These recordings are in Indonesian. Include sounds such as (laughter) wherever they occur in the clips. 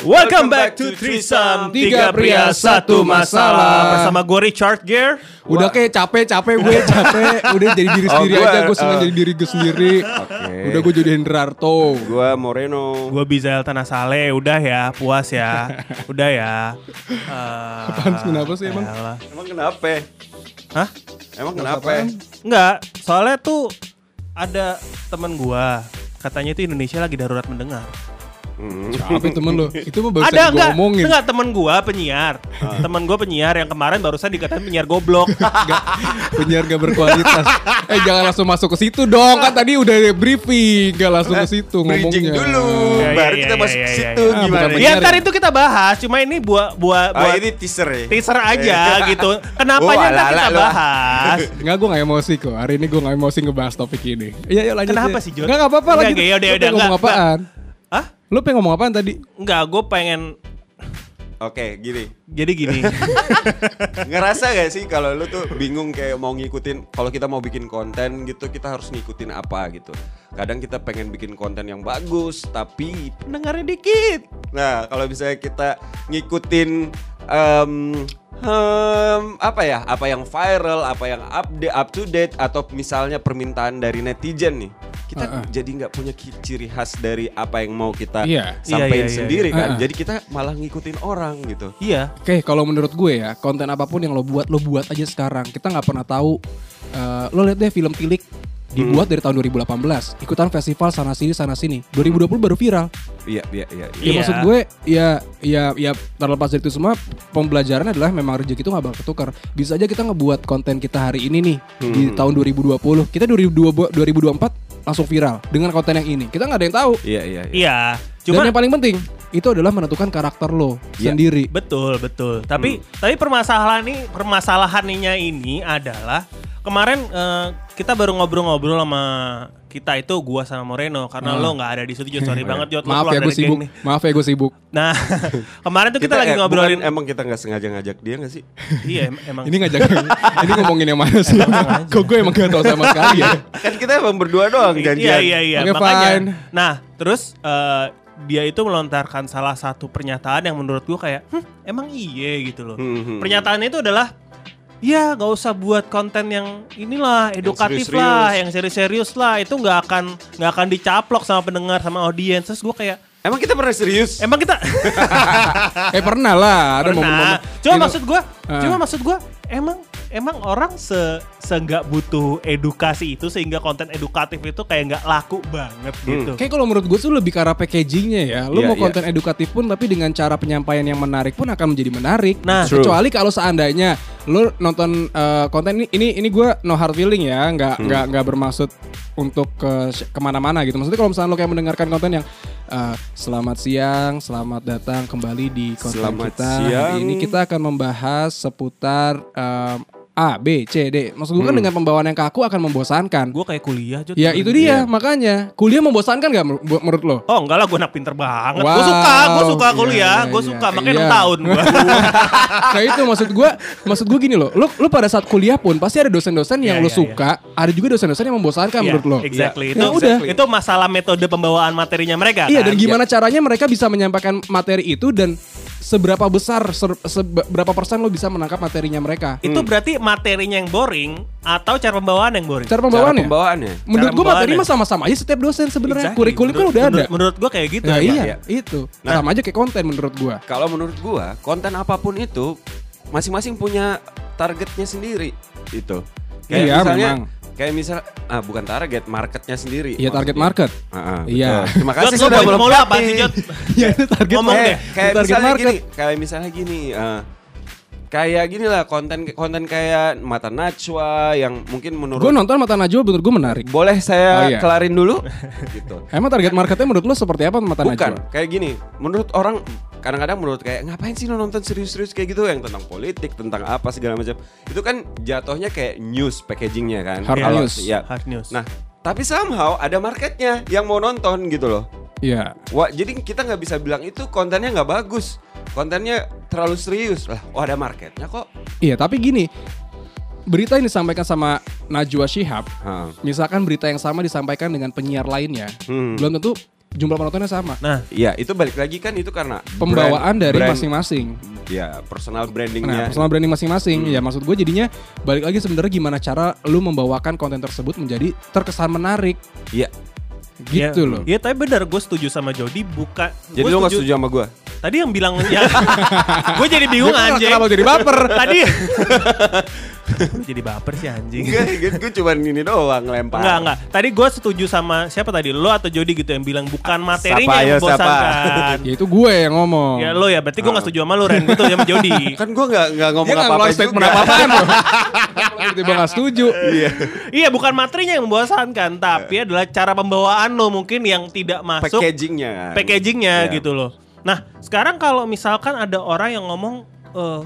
Welcome back to Trisam Tiga pria satu masalah. Bersama gue Richard Gere. Udah kayak capek capek gue (laughs) capek. Udah jadi diri Oh, sendiri gua, aja Gue seneng uh, jadi diri gue sendiri. Udah gue jadi Hendrarto. Gua Moreno. Gue Bizael Tanah Saleh Udah ya puas ya. (laughs) Udah ya. Uh, (laughs) Apaan kenapa sih emang? elah. Emang kenapa? Hah? Emang kenapa? Enggak Soalnya tuh Ada temen gue. Katanya itu Indonesia lagi darurat mendengar Hmm. Siapa temen lo? Itu mah baru Ada gue ngomongin Enggak temen gue penyiar Temen gue penyiar Yang kemarin barusan dikatain penyiar goblok (laughs) Nggak, Penyiar gak berkualitas Eh jangan langsung masuk ke situ dong Kan tadi udah briefing Gak langsung ke situ Bridging ngomongnya dulu, Iya, iya, baru iya, kita iya, masuk iya, ke iya, situ iya. Ah, gimana? Ya ntar itu kita bahas Cuma ini buat buat Oh buat ini teaser ya? teaser aja gitu. Kenapa Oh, ntar kita bahas? (laughs) Enggak gue gak emosi kok Hari ini gue gak emosi ngebahas topik ini Iya yuk lanjut Kenapa ya. sih, Jod? Enggak gak apa-apa Enggak, lanjut enggak, yaudah, Lu yaudah, pengen ngomong enggak, apaan? Lu pengen ngomong apaan tadi? Enggak, gue pengen Oke, gini. jadi gini. (laughs) Ngerasa gak sih kalau lu tuh bingung kayak mau ngikutin kalau kita mau bikin konten gitu kita harus ngikutin apa gitu. Kadang kita pengen bikin konten yang bagus tapi pendengarnya dikit. Nah, kalau misalnya kita ngikutin em, em, apa ya? Apa yang viral, apa yang update up to date atau misalnya permintaan dari netizen nih. Kita Uh-uh. jadi nggak punya ciri khas dari apa yang mau kita Iya. sampaikan Iya, iya, iya, sendiri iya. kan. Uh-uh. Jadi kita malah ngikutin orang gitu. iya. Oke, kalau menurut gue ya, konten apa pun yang lo buat, lo buat aja sekarang. Kita nggak pernah tahu. eh, lo lihat deh film Tilik dibuat Hmm. dari tahun 2018, ikutan festival sana sini sana sini. 2020 baru viral. Iya, iya, iya. iya. Ya Iya. maksud gue, ya, ya, ya terlepas dari itu semua, pembelajaran adalah memang rezeki itu nggak bakal ketukar. Bisa aja kita ngebuat konten kita hari ini nih di Hmm. tahun 2020, kita 2020 2024 langsung viral dengan konten yang ini. Kita nggak ada yang tahu. Iya, iya, iya. Iya. Dan Cuma yang paling penting itu adalah menentukan karakter lo Iya. sendiri. betul, betul. Tapi Hmm. tapi permasalahan ini permasalahannya ini adalah kemarin eh, kita baru ngobrol-ngobrol sama kita itu gua sama Moreno karena Ah. lo nggak ada di situ Jod. Sorry (laughs) banget Jod, Maaf ya gue sibuk. nih. Maaf ya gue sibuk. (laughs) Nah, (laughs) kemarin tuh kita, lagi eh, ngobrolin bukan emang kita nggak sengaja ngajak dia nggak sih? iya em- emang Ini ngajak ini ngomongin yang mana sih? Kok gue emang gak tau sama sekali ya? kan kita emang berdua doang janjian. Iya iya iya Oke, makanya. fine. Nah terus eh, dia itu melontarkan salah satu pernyataan yang menurut gua kayak, "Hmm, emang iya gitu loh. Hmm, hmm. Pernyataannya itu adalah, ya nggak usah buat konten yang inilah edukatif serius-serius. lah, yang serius-serius lah. Itu nggak akan nggak akan dicaplok sama pendengar sama audiens. Terus gua kayak, Emang kita pernah serius? emang kita (laughs) Eh pernah lah, ada pernah. momen-momen. Cuma maksud gua, Ah. cuma maksud gua, emang emang orang se seenggak butuh edukasi itu sehingga konten edukatif itu kayak nggak laku banget gitu. Kayak kalau menurut gue tuh lebih ke arah packagingnya ya. Lu Iya, mau iya. konten edukatif pun tapi dengan cara penyampaian yang menarik pun akan menjadi menarik. Nah. True. kecuali kalau seandainya lu nonton eh, konten ini ini ini gue no hard feeling ya, nggak Hmm. nggak nggak bermaksud untuk ke ke mana-mana gitu. Maksudnya kalau misalnya lo kayak mendengarkan konten yang eh, selamat siang, selamat datang kembali di konten Selamat kita. siang. Hari ini kita akan membahas seputar em, A, B, C, D. Maksud gue kan Hmm. dengan pembawaan yang kaku akan membosankan. Gue kayak kuliah Jod. Ya itu dia makanya kuliah membosankan gak menurut lo? Oh enggak lah gue anak pinter banget. Gue Wow. suka, gue suka Iya, kuliah, iya, gue iya. suka makanya Iya. 6 tahun gue. (laughs) Kayak itu maksud gue, maksud gue gini loh. Lo lo pada saat kuliah pun pasti ada dosen-dosen yang Iya, lo iya, suka, ada juga dosen-dosen yang membosankan menurut lo. Exactly. Ya Itu udah. itu masalah metode pembawaan materinya mereka Iya kan? dan gimana caranya mereka bisa menyampaikan materi itu dan seberapa besar seberapa persen lo bisa menangkap materinya mereka. Itu berarti materinya yang boring atau cara pembawaan yang boring? Cara Cara pembawaannya. Menurut gue materi mah sama-sama aja setiap dosen sebenarnya. Exactly. Kurikulum kan Menurut- udah ada. Menurut, menurut gue kayak gitu. Nah, emang. iya, iya. itu. Nah. sama aja kayak konten menurut gua. Kalau menurut gua, konten apa pun itu masing-masing punya targetnya sendiri itu. Kayak Iya, misalnya memang. Kayak misal ah bukan target, marketnya sendiri. Iya target market. Iya. (laughs) Terima kasih sudah melengkapi. apa sih Jod? (laughs) Iya itu target Ngomong market. deh. kayak target misalnya market. gini, kayak misalnya gini, eh, kayak gini lah konten konten kayak mata Najwa yang mungkin menurut Gue nonton Mata Najwa menurut gue menarik. boleh saya Oh, iya. kelarin dulu (laughs) gitu. Emang target marketnya menurut lo seperti apa Mata Bukan, Najwa? kayak gini. Menurut orang kadang-kadang menurut kayak ngapain sih lo nonton serius-serius kayak gitu yang tentang politik, tentang apa segala macam. Itu kan jatuhnya kayak news packagingnya kan. Hard Kalau- news. Ya. Hard news. Nah, Tapi somehow ada marketnya yang mau nonton gitu loh. Iya. Wah, jadi kita nggak bisa bilang itu kontennya nggak bagus, kontennya terlalu serius lah. Oh ada marketnya kok. Iya, tapi gini, berita yang disampaikan sama Najwa Shihab, Hah. misalkan berita yang sama disampaikan dengan penyiar lainnya, Hmm. belum tentu jumlah penontonnya sama. Nah, Iya, itu balik lagi kan itu karena Pembawaan brand- dari masing-masing. Ya, personal Nah, brandingnya. personal branding masing-masing. Ya maksud gue jadinya balik lagi sebenarnya gimana cara lu membawakan konten tersebut menjadi terkesan menarik. Iya. Gitu ya, loh. Iya, tapi benar gue setuju sama Jody bukan. Jadi gua lu nggak setuju sama gue? Tadi yang bilang ya. (laughs) gue jadi bingung Dia kan anjing. Kenapa jadi baper? Tadi (laughs) (laughs) jadi baper sih anjing. Enggak, gue cuma ini doang ngelempar. Enggak, enggak. Tadi gue setuju sama siapa tadi? Lo atau Jody gitu yang bilang bukan materinya Siapa, yang membosankan. ya itu gue yang ngomong. ya lo ya, berarti gue gak setuju sama lo Ren. Gue tuh sama Jody. Kan gue nggak nggak ngomong apa-apa ngeluarin statement juga. apa-apaan loh. Tiba-tiba gak setuju. Iya. iya, bukan materinya yang membosankan, tapi adalah cara pembawaan lo mungkin yang tidak masuk Packagingnya kan. packagingnya Iya. gitu loh. Nah, sekarang kalau misalkan ada orang yang ngomong eh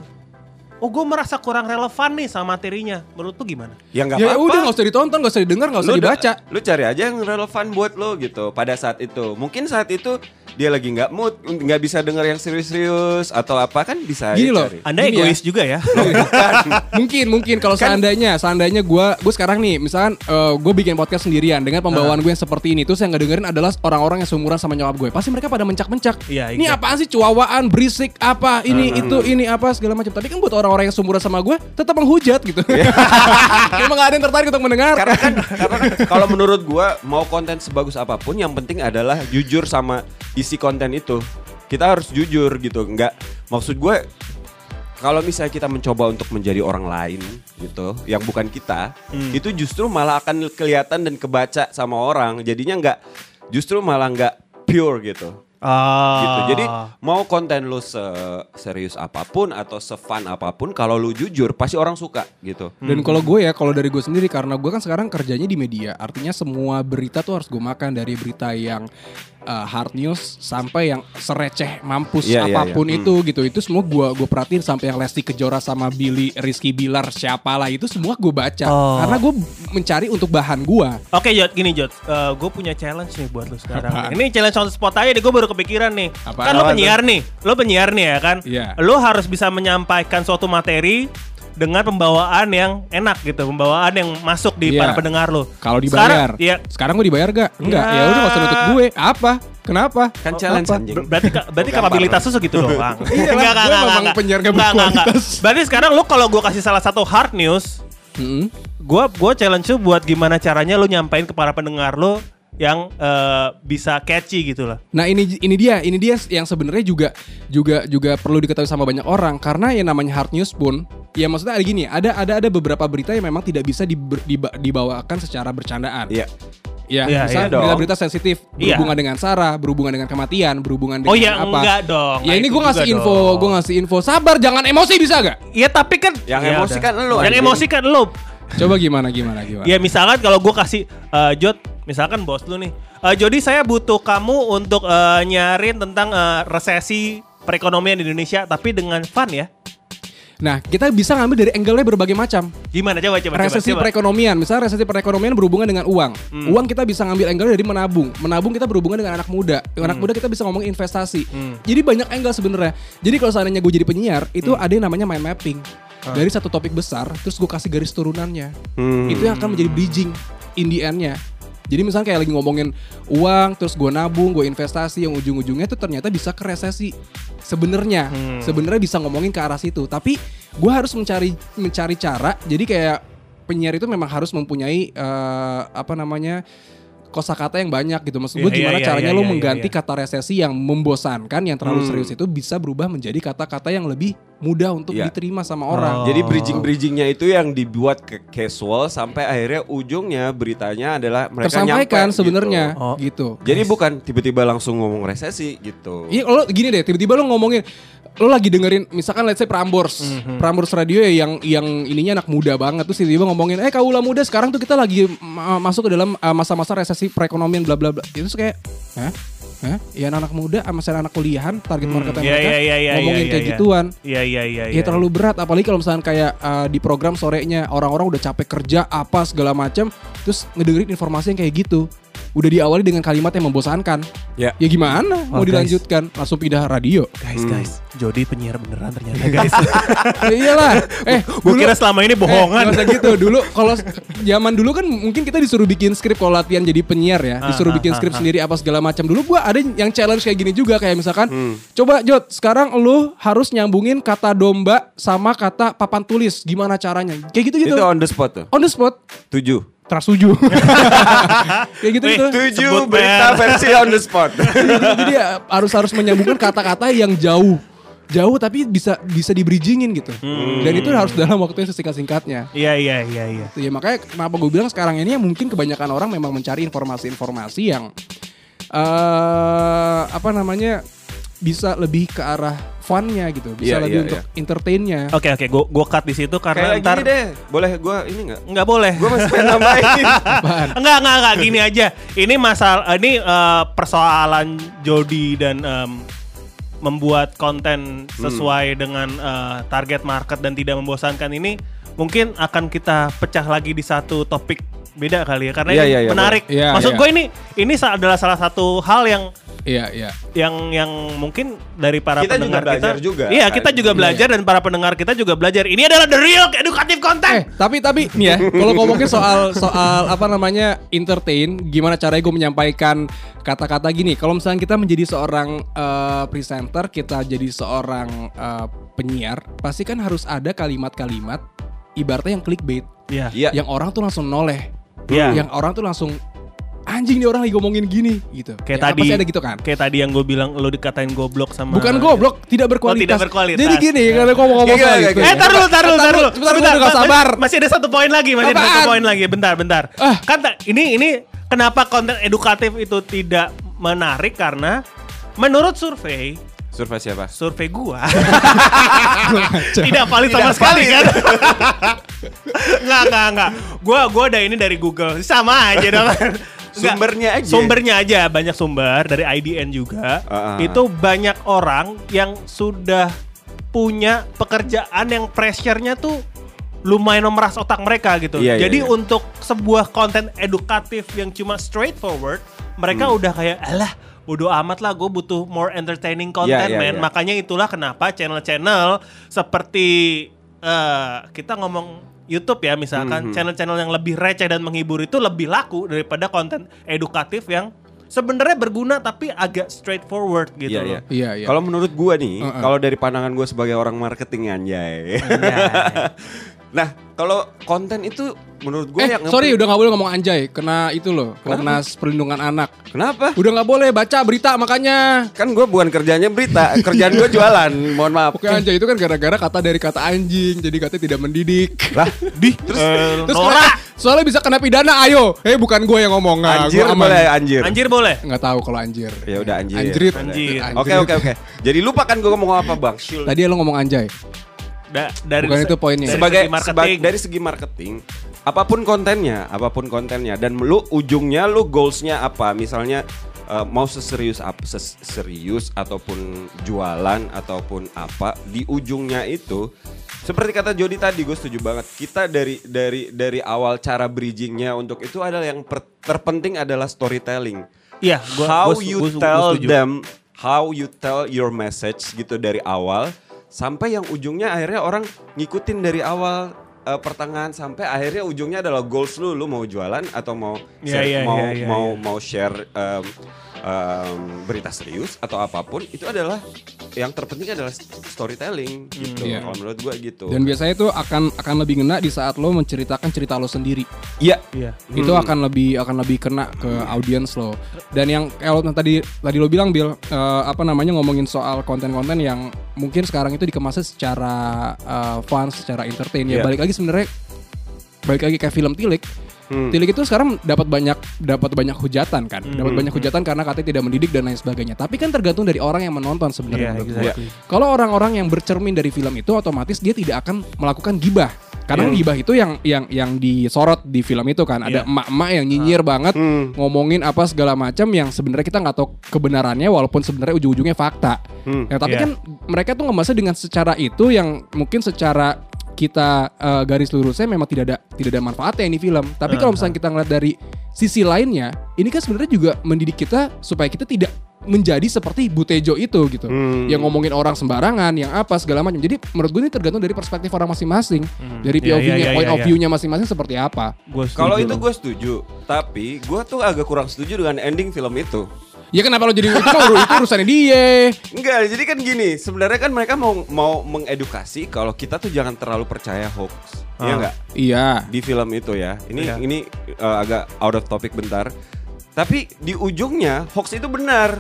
Oh gue merasa kurang relevan nih sama materinya Menurut lu gimana? Ya nggak Ya apa-apa. udah gak usah ditonton, gak usah didengar, gak usah Lu da- dibaca. Lu cari aja yang relevan buat lo gitu pada saat itu. Mungkin saat itu dia lagi nggak mood, nggak bisa denger yang serius-serius atau apa kan bisa Gini loh. cari. Anda Gini ya. egois juga ya? (laughs) mungkin mungkin kalau seandainya seandainya gue gue sekarang nih misalkan gue bikin podcast sendirian dengan pembawaan gue yang seperti ini terus yang nggak dengerin adalah orang-orang yang seumuran sama nyokap gue pasti mereka pada mencak-mencak Iya, ini apaan sih cuawaan berisik apa ini itu ini apa segala macam tapi kan buat orang-orang yang seumuran sama gue tetap menghujat gitu (laughs) emang gak ada yang tertarik untuk mendengar Karena kan, karena kan kalau menurut gua mau konten sebagus apa pun yang penting adalah jujur sama isi konten itu. Kita harus jujur gitu. Nggak maksud gue kalau misalnya kita mencoba untuk menjadi orang lain gitu, yang bukan kita, itu justru malah akan kelihatan dan kebaca sama orang. Jadinya nggak justru malah nggak pure gitu. Ah. gitu. Jadi mau konten lu serius apa pun atau se-fun apa pun kalau lu jujur pasti orang suka gitu. Dan kalau gue ya, kalau dari gue sendiri karena gue kan sekarang kerjanya di media, artinya semua berita tuh harus gue makan dari berita yang uh, hard news sampai yang sereceh mampus Iya, iya, apa pun iya. itu gitu. Itu semua gue gue perhatiin sampai yang Lesti Kejora sama Billy Rizky Bilar siapalah itu semua gue baca Oh. karena gue mencari untuk bahan gue. Oke Jod, gini Jod, gue punya challenge nih buat lu sekarang. Apaan? Ini challenge on spot aja deh, gue baru kepikiran nih. Apaan? Kan lo penyiar nih, lo penyiar nih ya kan. Iya. Lo harus bisa menyampaikan suatu materi dengan pembawaan yang enak gitu, pembawaan yang masuk di Iya. para pendengar lo. Kalau dibayar, Sekarang, Iya. sekarang gue dibayar gak? Enggak, Ya. ya udah gak usah nuntut gue. Apa? Kenapa? Kan challenge Apa? anjing. Ber- Berarti ka- berarti kapabilitas lu segitu doang. (laughs) Iya lah, gue memang penyiar gak Enggak, enggak, enggak. berkualitas. Berarti sekarang lu kalau gua kasih salah satu hard news, Mm-mm. gua gua challenge lu buat gimana caranya lu nyampein ke para pendengar lu yang eh, bisa catchy gitu lah. Nah ini ini dia ini dia yang sebenarnya juga juga juga perlu diketahui sama banyak orang karena yang namanya hard news pun ya maksudnya ada gini ada ada ada beberapa berita yang memang tidak bisa diber- diba- dibawakan secara bercandaan. Iya. Ya, Iya, misal iya dong. berita-berita sensitif Iya. berhubungan dengan Sarah, berhubungan dengan kematian, berhubungan dengan Oh ya apa. enggak dong. Ya Nah, ini gue ngasih info, gue ngasih info. Sabar, jangan emosi bisa gak? Iya tapi kan Yang Ya emosi udah. kan lu, Yang emosi kan lu. Coba gimana gimana gimana. Ya misalkan kalau gue kasih eh, Jod, misalkan bos lu nih, eh, Jody saya butuh kamu untuk eh, nyarin tentang eh, resesi perekonomian di Indonesia, tapi dengan fun ya. Nah, kita bisa ngambil dari angle-nya berbagai macam. Gimana coba coba resesi coba, coba. perekonomian, misalnya resesi perekonomian berhubungan dengan uang. Hmm. Uang kita bisa ngambil angle dari menabung. Menabung kita berhubungan dengan anak muda. Hmm. Anak muda kita bisa ngomong investasi. Jadi banyak angle sebenarnya. Jadi kalau seandainya gue jadi penyiar, itu Hmm. ada yang namanya mind mapping. Dari satu topik besar, terus gue kasih garis turunannya. Hmm. Itu yang akan menjadi bridging in the end-nya. Jadi misalnya kayak lagi ngomongin uang, terus gue nabung, gue investasi, yang ujung-ujungnya itu ternyata bisa ke resesi. Sebenarnya, Hmm. sebenarnya bisa ngomongin ke arah situ. Tapi gue harus mencari mencari cara. Jadi kayak penyiar itu memang harus mempunyai eh, apa namanya kosakata yang banyak gitu. Maksud gue Iya, gimana iya, caranya iya, lo iya, mengganti iya. kata resesi yang membosankan, yang terlalu Hmm. serius itu bisa berubah menjadi kata-kata yang lebih mudah untuk Iya. diterima sama orang. Oh. Jadi bridging-bridgingnya itu yang dibuat ke casual sampai akhirnya ujungnya beritanya adalah mereka Tersampaikan nyampe sebenarnya gitu. Oh. gitu. Jadi bukan tiba-tiba langsung ngomong resesi gitu. Iya, lo gini deh, tiba-tiba lo ngomongin lo lagi dengerin misalkan let's say Prambors. Mhm. Prambors radio ya yang yang ininya anak muda banget terus tiba-tiba ngomongin, "Eh, kaula muda sekarang tuh kita lagi ma- masuk ke dalam uh, masa-masa resesi perekonomian bla bla bla." Itu tuh kayak, "Hah? Hah? Ya anak muda sama anak kuliahan target marketnya Iya, mereka iya, iya, iya, ngomongin iya, kayak iya. gituan. Iya iya iya. Ya terlalu berat apalagi kalau misalnya kayak uh, di program sorenya orang-orang udah capek kerja apa segala macam terus ngedengerin informasi yang kayak gitu. Udah diawali dengan kalimat yang membosankan. Ya. Ya gimana mau Oh, guys. dilanjutkan langsung pindah radio. Guys guys, Jody penyiar beneran ternyata guys. (laughs) ya iyalah. Eh, Gue kira selama ini Eh, bohongan. usah gitu. (laughs) Dulu kalau zaman dulu kan mungkin kita disuruh bikin skrip kalau latihan jadi penyiar ya. Disuruh Ah, bikin ah, skrip ah, sendiri apa segala macam. Dulu gua ada yang challenge kayak gini juga kayak misalkan Hmm. coba Jod, sekarang lu harus nyambungin kata domba sama kata papan tulis. Gimana caranya? Kayak gitu-gitu. Itu on the spot tuh. On the spot. Tujuh. Tersuju. (laughs) kayak gitu gitu. Tujuh Sebut, berita Mer. versi on the spot. Jadi ya harus harus menyambungkan kata-kata yang jauh. Jauh tapi bisa bisa di bridgingin gitu. Hmm. Dan itu harus dalam waktu yang sesingkat-singkatnya. Iya iya iya iya. Ya makanya kenapa gue bilang sekarang ini ya mungkin kebanyakan orang memang mencari informasi-informasi yang eh apa namanya bisa lebih ke arah funnya gitu, bisa Iya, lebih iya, untuk entertainnya. Oke oke, gue gue cut di situ karena Kayak ntar gini deh. Boleh gua ini nggak? nggak boleh. Gua masih pengen nambahin. (laughs) Enggak, enggak, enggak gini aja. Ini masalah ini eh, persoalan Jody dan em, membuat konten sesuai dengan eh, target market dan tidak membosankan ini mungkin akan kita pecah lagi di satu topik beda kali ya karena Iya, ini iya, iya, menarik. boleh. Iya, Maksud iya. gue ini ini adalah salah satu hal yang Iya, iya. yang yang mungkin dari para Kita juga pendengar belajar kita juga. Iya, kita juga Iya, belajar dan para pendengar kita juga belajar. Ini adalah the real educative Eh, content. tapi tapi nih ya, kalau ngomongin soal soal apa namanya entertain, gimana caranya gue menyampaikan kata-kata gini. Kalau misalnya kita menjadi seorang eh, presenter, kita jadi seorang eh, penyiar, pasti kan harus ada kalimat-kalimat ibaratnya yang clickbait, Iya. Iya. yang orang tuh langsung noleh, Iya. yang orang tuh langsung anjing nih orang lagi ngomongin gini gitu. Kayak Ya, tadi pasti ada gitu kan. Kayak tadi yang gue bilang lo dikatain goblok sama Bukan goblok, tidak berkualitas. Oh, tidak berkualitas. Jadi gini, kalau ngomong-ngomong Gila, soal gila, itu. gila. Eh, ya. tar dulu, tar dulu, tar dulu. Sebentar, gak ma- sabar. Masih ada satu poin lagi, masih ada satu Apaan? poin lagi. Bentar, bentar. Ah. Kan ini ini kenapa konten edukatif itu tidak menarik karena menurut survei Survei siapa? survei gua (laughs) (laughs) tidak valid sama sekali kan (laughs) nggak nggak nggak gua gua ada ini dari Google sama aja dong. Sumbernya aja. sumbernya aja banyak sumber dari IDN juga Ah, ah. itu banyak orang yang sudah punya pekerjaan yang pressure-nya tuh lumayan memeras otak mereka gitu Iya, iya, jadi iya. untuk sebuah konten edukatif yang cuma straightforward mereka Hmm. udah kayak alah bodo amat lah gue butuh more entertaining content Iya, iya, man iya. makanya itulah kenapa channel-channel seperti eh, kita ngomong YouTube ya misalkan Mhm. channel-channel yang lebih receh dan menghibur itu lebih laku daripada konten edukatif yang sebenarnya berguna tapi agak straightforward gitu Iya, loh. iya. Iya, iya. Kalau menurut gua nih, Uh-uh. kalau dari pandangan gua sebagai orang marketing anjay. Iya. (laughs) nah, kalau konten itu menurut gua Eh, yang sorry udah gak boleh ngomong anjay, kena itu loh, kena perlindungan anak. Kenapa? Udah nggak boleh baca berita makanya. Kan gua bukan kerjanya berita, kerjaan gua (laughs) jualan. Mohon maaf. Oke anjay itu kan gara-gara kata dari kata anjing, jadi katanya tidak mendidik. Lah, di (laughs) Terus, Terus Nora, kena- soalnya bisa kena pidana, ayo. Eh bukan gue yang ngomong, nggak, anjir gua aman. boleh anjir. anjir boleh. Nggak tahu kalau anjir. Ya udah anjir. Anjir. Oke oke oke. Jadi lupa kan gua ngomong apa, Bang? Tadi lo ngomong anjay. Da- dari Bukan itu poinnya. dari sebagai segi marketing. seba- dari segi marketing apa pun kontennya apa pun kontennya dan lu ujungnya lu goalsnya apa misalnya eh, mau seserius apa ses- serius ataupun jualan ataupun apa di ujungnya itu seperti kata Jody tadi gue setuju banget kita dari dari dari awal cara bridgingnya untuk itu adalah yang per- terpenting adalah storytelling Iya, gua, how gua- you gua- gua tell setuju. them how you tell your message gitu dari awal sampai yang ujungnya akhirnya orang ngikutin dari awal eh, pertengahan sampai akhirnya ujungnya adalah goals lu lu mau jualan atau mau Iya, share- iya, mau iya, iya, mau iya. mau share em, em, berita serius atau apa pun itu adalah yang terpenting adalah storytelling gitu Iya. kalau menurut gua gitu Dan biasanya itu akan akan lebih ngena di saat lo menceritakan cerita lo sendiri. iya Iya. Itu akan lebih akan lebih kena ke audiens lo. Dan yang kalau tadi tadi lo bilang Bill eh, apa namanya ngomongin soal konten-konten yang mungkin sekarang itu dikemasnya secara eh, fun, secara entertain ya. Iya. Balik lagi sebenarnya balik lagi kayak film Tilik. Hmm. Tilik itu sekarang dapat banyak dapat banyak hujatan kan, dapat Hmm. banyak hujatan karena katanya tidak mendidik dan lain sebagainya. Tapi kan tergantung dari orang yang menonton sebenarnya. Iya, menurut gua. exactly. Kalau orang-orang yang bercermin dari film itu otomatis dia tidak akan melakukan gibah. Kadang gibah itu yang yang yang disorot di film itu kan. Ada Iya. emak-emak yang nyinyir banget Hmm. ngomongin apa segala macam yang sebenarnya kita nggak tahu kebenarannya walaupun sebenarnya ujung-ujungnya fakta. Hmm. Ya, tapi Iya. kan mereka tuh ngemasnya dengan secara itu yang mungkin secara kita eh, garis lurusnya memang tidak ada tidak ada manfaatnya ini film. Tapi kalau misalnya kita ngeliat dari sisi lainnya, ini kan sebenarnya juga mendidik kita supaya kita tidak menjadi seperti Butejo itu gitu. Hmm. Yang ngomongin orang sembarangan, yang apa segala macam. Jadi menurut gue ini tergantung dari perspektif orang masing-masing. Dari Iya, POV-nya, iya, iya, point iya, of iya. view-nya masing-masing seperti apa. Kalau itu gue setuju, tapi gue tuh agak kurang setuju dengan ending film itu. Ya kenapa lo jadi itu, itu urusannya dia. Enggak, jadi kan gini, sebenarnya kan mereka mau mau mengedukasi kalau kita tuh jangan terlalu percaya hoax. Iya Ah. enggak? Iya. Di film itu ya. Ini Iya. ini uh, agak out of topic bentar. Tapi di ujungnya hoax itu benar.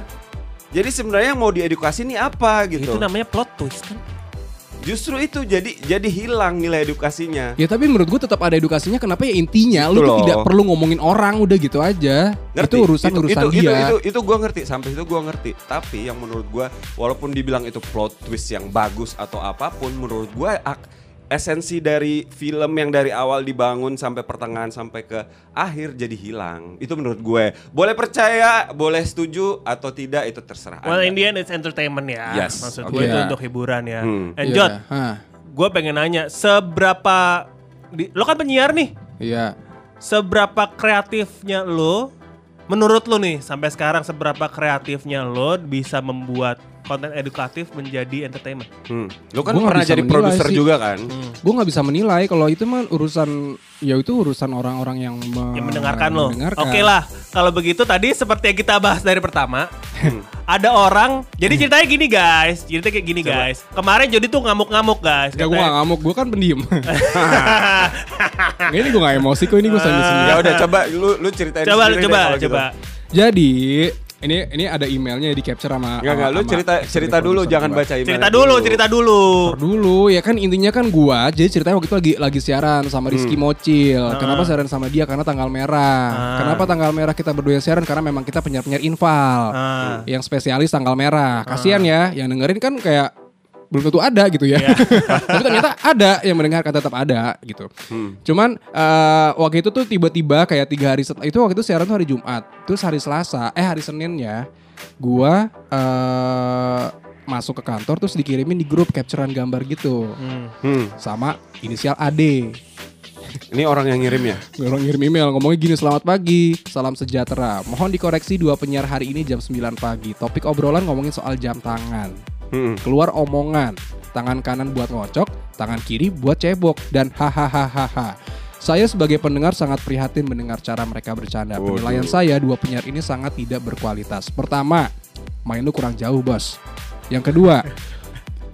Jadi sebenarnya yang mau diedukasi ini apa gitu. Itu namanya plot twist kan. Justru itu jadi jadi hilang nilai edukasinya. Ya tapi menurut gue tetap ada edukasinya kenapa ya intinya Itu lu tuh tidak perlu ngomongin orang udah gitu aja. Ngerti? Itu urusan urusan itu, itu, dia. Itu, itu, gue ngerti sampai situ gue ngerti. Tapi yang menurut gue, walaupun dibilang itu plot twist yang bagus atau apa pun, menurut gue esensi dari film yang dari awal dibangun sampai pertengahan sampai ke akhir jadi hilang. Itu menurut gue. Boleh percaya, boleh setuju atau tidak itu terserah. Well Anda. in the end it's entertainment ya. Yes, Maksud oke. gue itu Iya. untuk hiburan ya. Hmm. And Iya, Jod, Hah, gue pengen nanya seberapa di, lo kan penyiar nih. Iya. Seberapa kreatifnya lo menurut lo nih sampai sekarang seberapa kreatifnya lo bisa membuat konten edukatif menjadi entertainment? Hmm. Lu kan Gua pernah bisa jadi produser juga kan? Gue nggak bisa menilai kalau itu mah urusan ya itu urusan orang-orang yang, me- yang mendengarkan lo. mendengarkan. Oke lah, kalau begitu tadi seperti yang kita bahas dari pertama, (laughs) ada orang. Jadi ceritanya gini guys, ceritanya kayak gini guys. Kemarin Jody tuh ngamuk-ngamuk guys. Gak gue gak ngamuk, gue kan pendiam. (laughs) Ini gue gak emosi kok, ini gue sambil senyum. Ya udah coba lu lu ceritain coba sendiri deh coba kalau gitu. coba. Jadi ini ini ada emailnya di capture sama. Enggak enggak, lu cerita cerita dulu jangan gua. baca email. Cerita dulu, cerita dulu. Ntar dulu ya kan intinya kan gua jadi ceritanya waktu itu lagi lagi siaran sama Rizky Mocil. Kenapa siaran sama dia? Karena tanggal merah. Ah. Kenapa tanggal merah kita berdua yang siaran? Karena memang kita penyiar-penyiar infal. Ah. Yang spesialis tanggal merah. Kasihan ya yang dengerin kan kayak belum tentu ada gitu ya. (laughs) Tapi ternyata ada yang mendengarkan tetap ada gitu. Cuman eh, waktu itu tuh tiba-tiba kayak tiga hari setelah itu waktu itu siaran tuh hari Jumat. Terus hari Selasa, eh hari Senin ya, gua eh masuk ke kantor terus dikirimin di grup capturean gambar gitu Hmm. Hmm. sama inisial AD. Ini orang yang ngirim ya? Orang ngirim email ngomongnya gini selamat pagi, salam sejahtera. Mohon dikoreksi dua penyiar hari ini jam 9 pagi. Topik obrolan ngomongin soal jam tangan. Hmm. Keluar omongan, tangan kanan buat ngocok, tangan kiri buat cebok dan hahaha. Saya sebagai pendengar sangat prihatin mendengar cara mereka bercanda. Waduh. Penilaian saya dua penyiar ini sangat tidak berkualitas. Pertama, main lu kurang jauh, Bos. Yang kedua,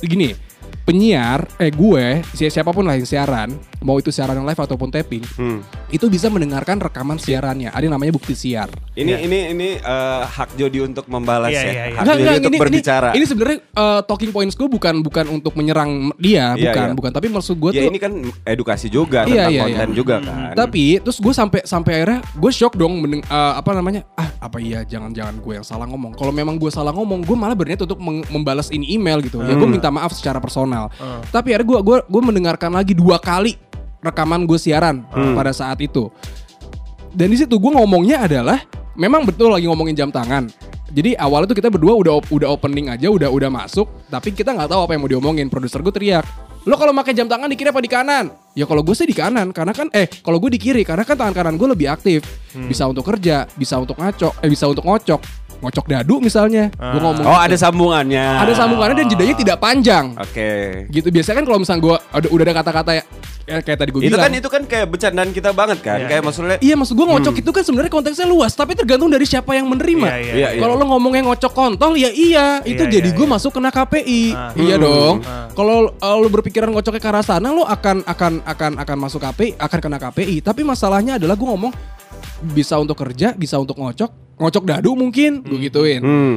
gini, penyiar eh gue si- siapa pun lah yang siaran mau itu siaran live ataupun tapping Hmm. itu bisa mendengarkan rekaman siarannya ada yang namanya bukti siar Ini ini ini eh, hak Jody untuk membalas Iya, ya. iya, iya. Hak Jody untuk berbicara. ini, sebenarnya eh, talking points gue bukan bukan untuk menyerang dia Iya, bukan iya. bukan tapi maksud gue ya tuh ini kan edukasi juga Iya, tentang iya, konten iya. juga kan. tapi terus gue sampai sampai akhirnya gue shock dong mendeng, eh, apa namanya ah apa iya jangan jangan gue yang salah ngomong kalau memang gue salah ngomong gue malah berniat untuk membalas ini email gitu ya gue Hmm. minta maaf secara personal tapi akhirnya gue gue gue mendengarkan lagi dua kali rekaman gue siaran Hmm. pada saat itu. Dan di situ gue ngomongnya adalah memang betul lagi ngomongin jam tangan. Jadi awalnya tuh kita berdua udah udah opening aja udah udah masuk tapi kita nggak tahu apa yang mau diomongin. Produser gue teriak lo kalau pakai jam tangan di kiri apa di kanan? Ya kalau gue sih di kanan karena kan eh kalau gue di kiri karena kan tangan kanan gue lebih aktif. Bisa untuk kerja bisa untuk ngacok eh bisa untuk ngocok ngocok dadu misalnya gue ngomong oh gitu. ada sambungannya. ada sambungannya dan jedanya tidak panjang Oke. gitu biasanya kan kalau misalnya gue ada udah ada kata-kata ya, ya kayak tadi gue Itu bilang kan itu kan kayak bercandaan kita banget kan. Iya, kayak iya. maksudnya Iya maksud gue ngocok itu kan sebenarnya konteksnya luas Tapi tergantung dari siapa yang menerima Iya, iya, Iya, iya. Kalau lo ngomongnya ngocok kontol ya iya Itu Iya, jadi iya, gue iya. masuk kena KPI Ah. Iya Hmm. dong Ah. Kalau uh, lo berpikiran ngocoknya ke arah sana Lo akan akan akan akan masuk KPI Akan kena KPI Tapi masalahnya adalah gue ngomong Bisa untuk kerja Bisa untuk ngocok Ngocok dadu mungkin Gue gituin Hmm.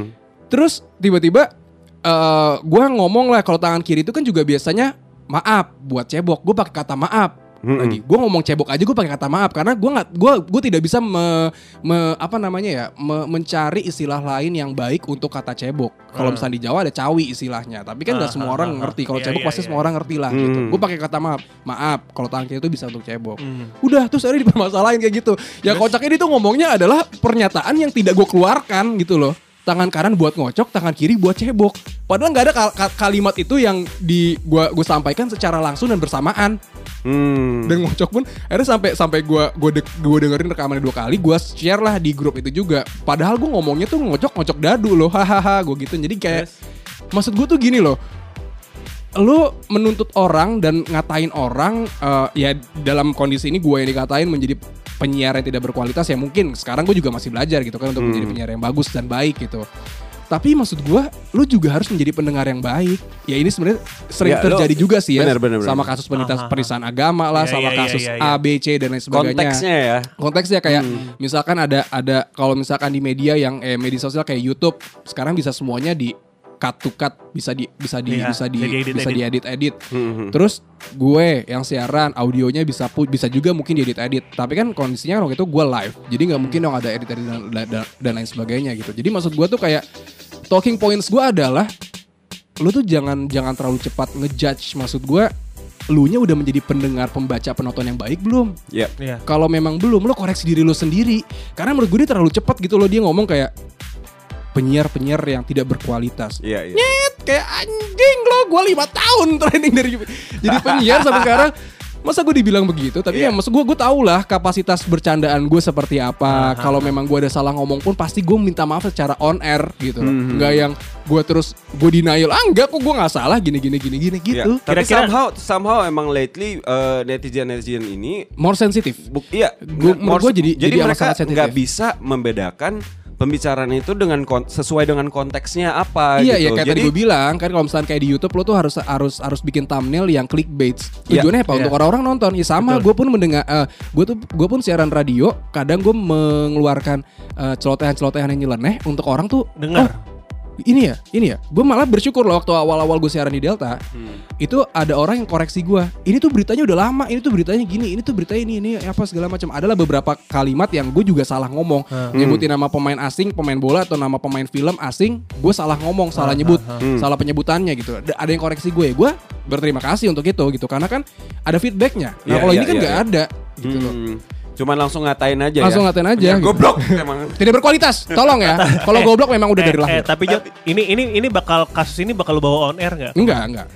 Terus tiba-tiba eh gue ngomong lah kalau tangan kiri itu kan juga biasanya maaf buat cebok. Gue pakai kata maaf. Lagi. Gue ngomong cebok aja gue pakai kata maaf karena gue nggak gue gue tidak bisa me, me- apa namanya ya me- mencari istilah lain yang baik untuk kata cebok. Kalau misalnya di Jawa ada cawi istilahnya, tapi kan nggak Ah, semua ah, orang ah, ngerti. Kalau Iya, cebok iya, pasti iya. semua orang ngerti lah gitu. Hmm. Gue pakai kata maaf, maaf. Kalau tangan kiri itu bisa untuk cebok. Hmm. Udah terus akhirnya dipermasalahin kayak gitu. Ya kocaknya dia tuh ngomongnya adalah pernyataan yang tidak gue keluarkan gitu loh. Tangan kanan buat ngocok, tangan kiri buat cebok. Padahal nggak ada kal- kal- kalimat itu yang di gua gue sampaikan secara langsung dan bersamaan. Hmm. Dan ngocok pun akhirnya sampai sampai gua gua de- gua dengerin rekamannya dua kali, gua share lah di grup itu juga. Padahal gua ngomongnya tuh ngocok ngocok dadu loh, hahaha, gua gitu. Jadi kayak maksud gua tuh gini loh. Lu menuntut orang dan ngatain orang eh, ya dalam kondisi ini gua yang dikatain menjadi penyiar yang tidak berkualitas ya mungkin sekarang gue juga masih belajar gitu kan untuk menjadi penyiar yang bagus dan baik gitu. Tapi maksud gua lu juga harus menjadi pendengar yang baik. Ya ini sebenarnya sering Ya, terjadi juga sih ya benar, benar, benar. sama kasus penistaan Aha. penistaan agama lah, Iya, sama iya, kasus iya, iya. A, B, C dan lain sebagainya. Konteksnya ya. Konteksnya kayak misalkan ada ada kalau misalkan di media yang eh, media sosial kayak YouTube sekarang bisa semuanya di cut to cut bisa di bisa di Iya, bisa di bisa bisa edit. diedit edit. Hmm. Terus gue yang siaran audionya bisa pu- bisa juga mungkin diedit edit. Tapi kan kondisinya waktu itu gue live. Jadi nggak mungkin dong ada edit edit dan, dan, dan- lain sebagainya gitu. Jadi maksud gue tuh kayak talking points gue adalah lu tuh jangan jangan terlalu cepat ngejudge maksud gue lu nya udah menjadi pendengar pembaca penonton yang baik belum Ya. Iya. kalau memang belum lo koreksi diri lo sendiri karena menurut gue dia terlalu cepat gitu loh dia ngomong kayak penyiar-penyiar yang tidak berkualitas Iya, iya. Nyet, kayak anjing lo gue lima tahun (laughs) training dari jadi penyiar sampai sekarang masa gue dibilang begitu tapi ya Iya. maksud gue gue tau lah kapasitas bercandaan gue seperti apa kalau memang gue ada salah ngomong pun pasti gue minta maaf secara on air gitu loh Mhm. nggak yang gue terus gue denial ah enggak kok gue nggak salah gini gini gini gini Iya. gitu Tapi Kira-kira- somehow somehow emang lately netizen netizen ini more sensitif iya, mors- jadi- jadi jadi mereka sangat sensitif. nggak bisa membedakan pembicaraan itu dengan kon- sesuai dengan konteksnya apa Iya gitu. ya kayak jadi tadi gue bilang kan kalau misalnya kayak di YouTube lo tuh harus harus harus bikin thumbnail yang clickbait. Iya, Tujuannya apa? iya. Untuk orang-orang nonton. Ya sama, gue pun mendengar gue tuh gue pun siaran radio, kadang gue mengeluarkan eh, celotehan-celotehan yang nyeleneh untuk orang tuh Dengar. "Oh, ini ya, ini ya. Gue malah bersyukur loh waktu awal-awal gue siaran di Delta, itu ada orang yang koreksi gue. Ini tuh beritanya udah lama, ini tuh beritanya gini, ini tuh berita ini, ini apa segala macam. Adalah beberapa kalimat yang gue juga salah ngomong. Nyebutin nama pemain asing, pemain bola atau nama pemain film asing, gue salah ngomong, salah nyebut, salah penyebutannya gitu. Ada yang koreksi gue, gue berterima kasih untuk itu gitu. Karena kan ada feedbacknya. Nah Iya, kalau iya, ini kan iya, nggak iya. ada gitu loh. Cuman langsung ngatain aja Langsung ya. ngatain aja. Gitu. Goblok emang. (laughs) Tidak berkualitas, tolong ya. (laughs) Kalau goblok memang udah eh, dari eh, lahir. tapi Jod, ini ini ini bakal kasus ini bakal lu bawa on air nggak? Enggak, enggak.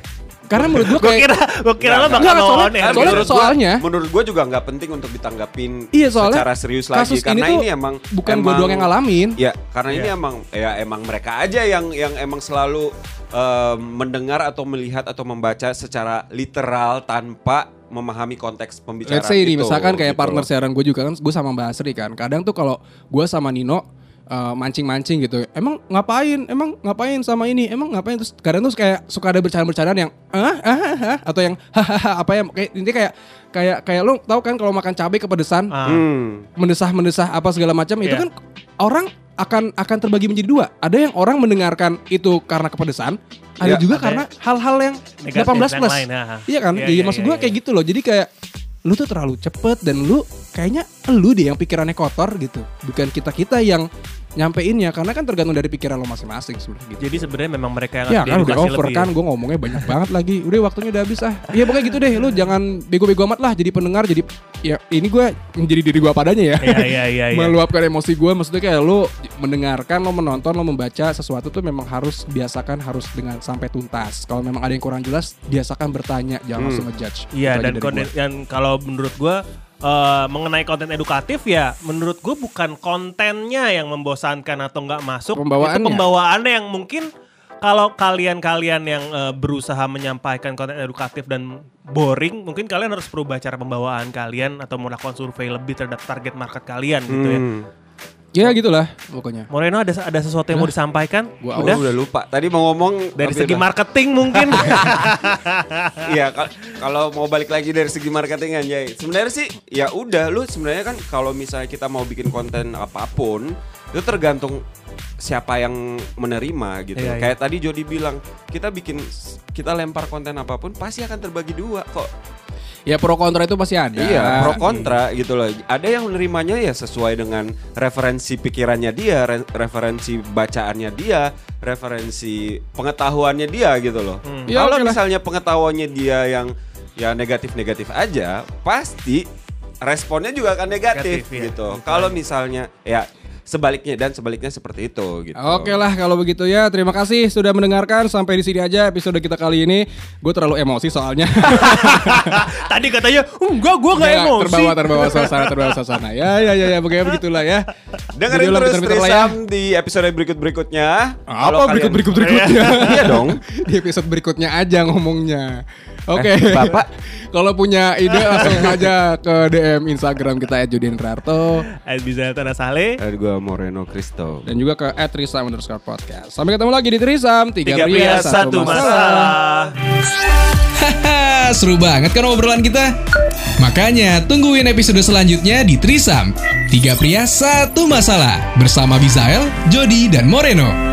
Karena menurut gue Gue kayak kira gue kira lo bakal Enggak, soalnya- on air. soalnya- gitu. menurut gua- soalnya- menurut gue juga nggak penting untuk ditanggapin Iya, soalnya secara serius lagi kasus karena ini ini, tuh emang bukan gue doang yang ngalamin. Ya, karena ini Iya. emang ya emang mereka aja yang yang emang selalu eh, mendengar atau melihat atau membaca secara literal tanpa memahami konteks pembicaraan Let's say ini itu, misalkan kayak gitu partner loh. siaran gue juga kan gue sama Mbak Asri kan. Kadang tuh kalau gue sama Nino uh, mancing-mancing gitu. Emang ngapain? Emang ngapain sama ini? Emang ngapain terus kadang tuh kayak suka ada bercandaan-bercandaan yang ah, ah, ah, ah, atau yang hahaha apa yang kayak intinya kayak kayak kayak lu tahu kan kalau makan cabai kepedesan, Ah. Hmm. mendesah-mendesah apa segala macam itu Iya. kan orang akan akan terbagi menjadi dua. Ada yang orang mendengarkan itu karena kepedesan, ada Iya, juga ada karena hal-hal yang Negatif 18 yang plus. lain, ah. Iya kan? Iya, Jadi iya, maksud iya, gue iya. kayak gitu loh. Jadi kayak lu tuh terlalu cepet dan lu kayaknya lu deh yang pikirannya kotor gitu. Bukan kita-kita yang nyampeinnya karena kan tergantung dari pikiran lo masing-masing sebenarnya gitu. Jadi sebenarnya memang mereka yang Ya kan udah over lebih kan gue ngomongnya banyak banget lagi Udah waktunya udah habis ah Iya pokoknya gitu deh Lu jangan bego-bego amat lah Jadi pendengar jadi Ya ini gue menjadi diri gue padanya ya Iya iya iya. iya. Meluapkan emosi gue Maksudnya kayak lu mendengarkan Lo menonton Lo membaca sesuatu tuh memang harus Biasakan harus dengan sampai tuntas Kalau memang ada yang kurang jelas Biasakan bertanya Jangan langsung ngejudge Iya dan dan kalau menurut gue mengenai konten edukatif ya menurut gue bukan kontennya yang membosankan atau nggak masuk Pembawaannya. itu pembawaannya yang mungkin kalau kalian-kalian yang eh, berusaha menyampaikan konten edukatif dan boring mungkin kalian harus berubah cara pembawaan kalian atau melakukan survei lebih terhadap target market kalian gitu ya. Hmm. Ya gitulah pokoknya Moreno ada ada sesuatu yang mau disampaikan? Gua Udah, Udah lupa. Tadi mau ngomong dari segi udah. marketing mungkin. (laughs) Iya, kal- kalau mau balik lagi dari segi marketing Anjay. Sebenarnya sih ya udah lu sebenarnya kan kalau misalnya kita mau bikin konten apa pun itu tergantung siapa yang menerima gitu. Iya, iya. Kayak tadi Jody bilang, kita bikin kita lempar konten apa pun pasti akan terbagi dua kok. Ya pro kontra itu pasti ada. Iya, pro kontra gitu loh. Ada yang menerimanya ya sesuai dengan referensi pikirannya dia, re- referensi bacaannya dia, referensi pengetahuannya dia gitu loh. Ya, Kalau misalnya pengetahuannya dia yang ya negatif-negatif aja, pasti responnya juga akan negatif, Negatif, ya. gitu. Kalau misalnya ya sebaliknya dan sebaliknya seperti itu gitu. Oke lah kalau begitu ya Terima kasih sudah mendengarkan Sampai di sini aja episode kita kali ini Gue terlalu emosi soalnya (laughs) Tadi katanya, enggak gue gak emosi. Terbawa terbawa suasana Terbawa suasana Ya ya ya ya Pokoknya begitulah ya Dengerin terus ya. Trisam di episode berikut-berikutnya. Apa berikut-berikut berikutnya (laughs) Iya dong. Di episode berikutnya aja ngomongnya Oke Eh, Bapak. (laughs) Kalau punya ide langsung aja ke DM Instagram kita Judin Rarto Eh, bisa Tanah Saleh. Ada gue Moreno Cristo. Dan juga ke @trisam underscore podcast Sampai ketemu lagi di Trisam Tiga, Tiga pria, satu masalah. Hahaha, seru banget kan obrolan kita? Makanya tungguin episode selanjutnya di Trisam. Tiga pria, satu masalah. Bersama Bizael, Jody, dan Moreno.